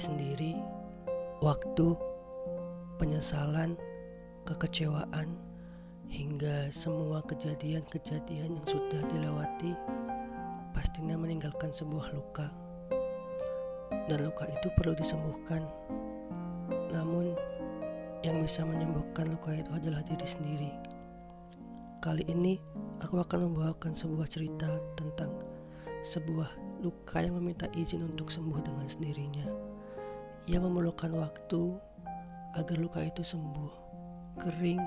sendiri, waktu, penyesalan, kekecewaan, hingga semua kejadian-kejadian yang sudah dilewati pastinya meninggalkan sebuah luka. Dan luka itu perlu disembuhkan. Namun, yang bisa menyembuhkan luka itu adalah diri sendiri. Kali ini, aku akan membawakan sebuah cerita tentang sebuah luka yang meminta izin untuk sembuh dengan sendirinya. Ia memerlukan waktu agar luka itu sembuh, kering,